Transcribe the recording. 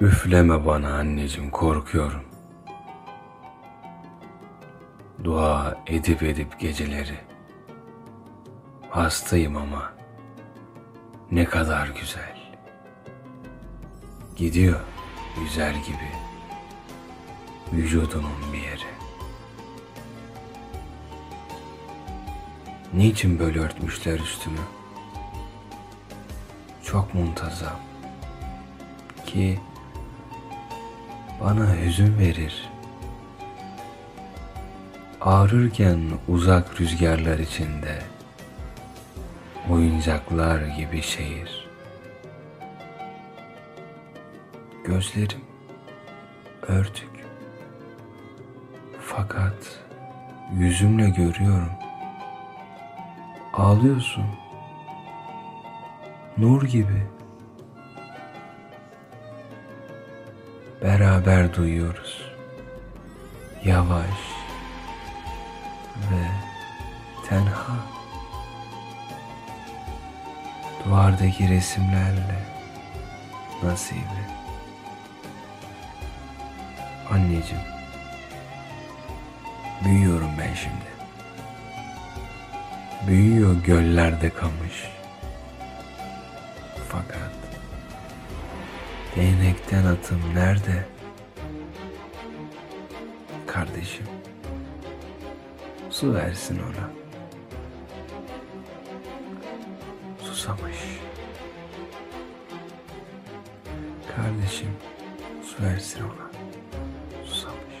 Üfleme bana anneciğim korkuyorum. Dua edip edip geceleri. Hastayım ama ne kadar güzel. Gidiyor güzel gibi vücudunun bir yeri. Niçin böyle örtmüşler üstümü? Çok muntazam ki bana hüzün verir. Ağrırken uzak rüzgarlar içinde oyuncaklar gibi şehir. Gözlerim örtük. Fakat yüzümle görüyorum. Ağlıyorsun. Nur gibi. Beraber duyuyoruz. Yavaş ve tenha. Duvardaki resimlerle nasibi. Anneciğim. Büyüyorum ben şimdi. Büyüyor göllerde kamış. Değnekten atım nerede? Kardeşim. Su versin ona. Susamış. Kardeşim su versin ona. Susamış.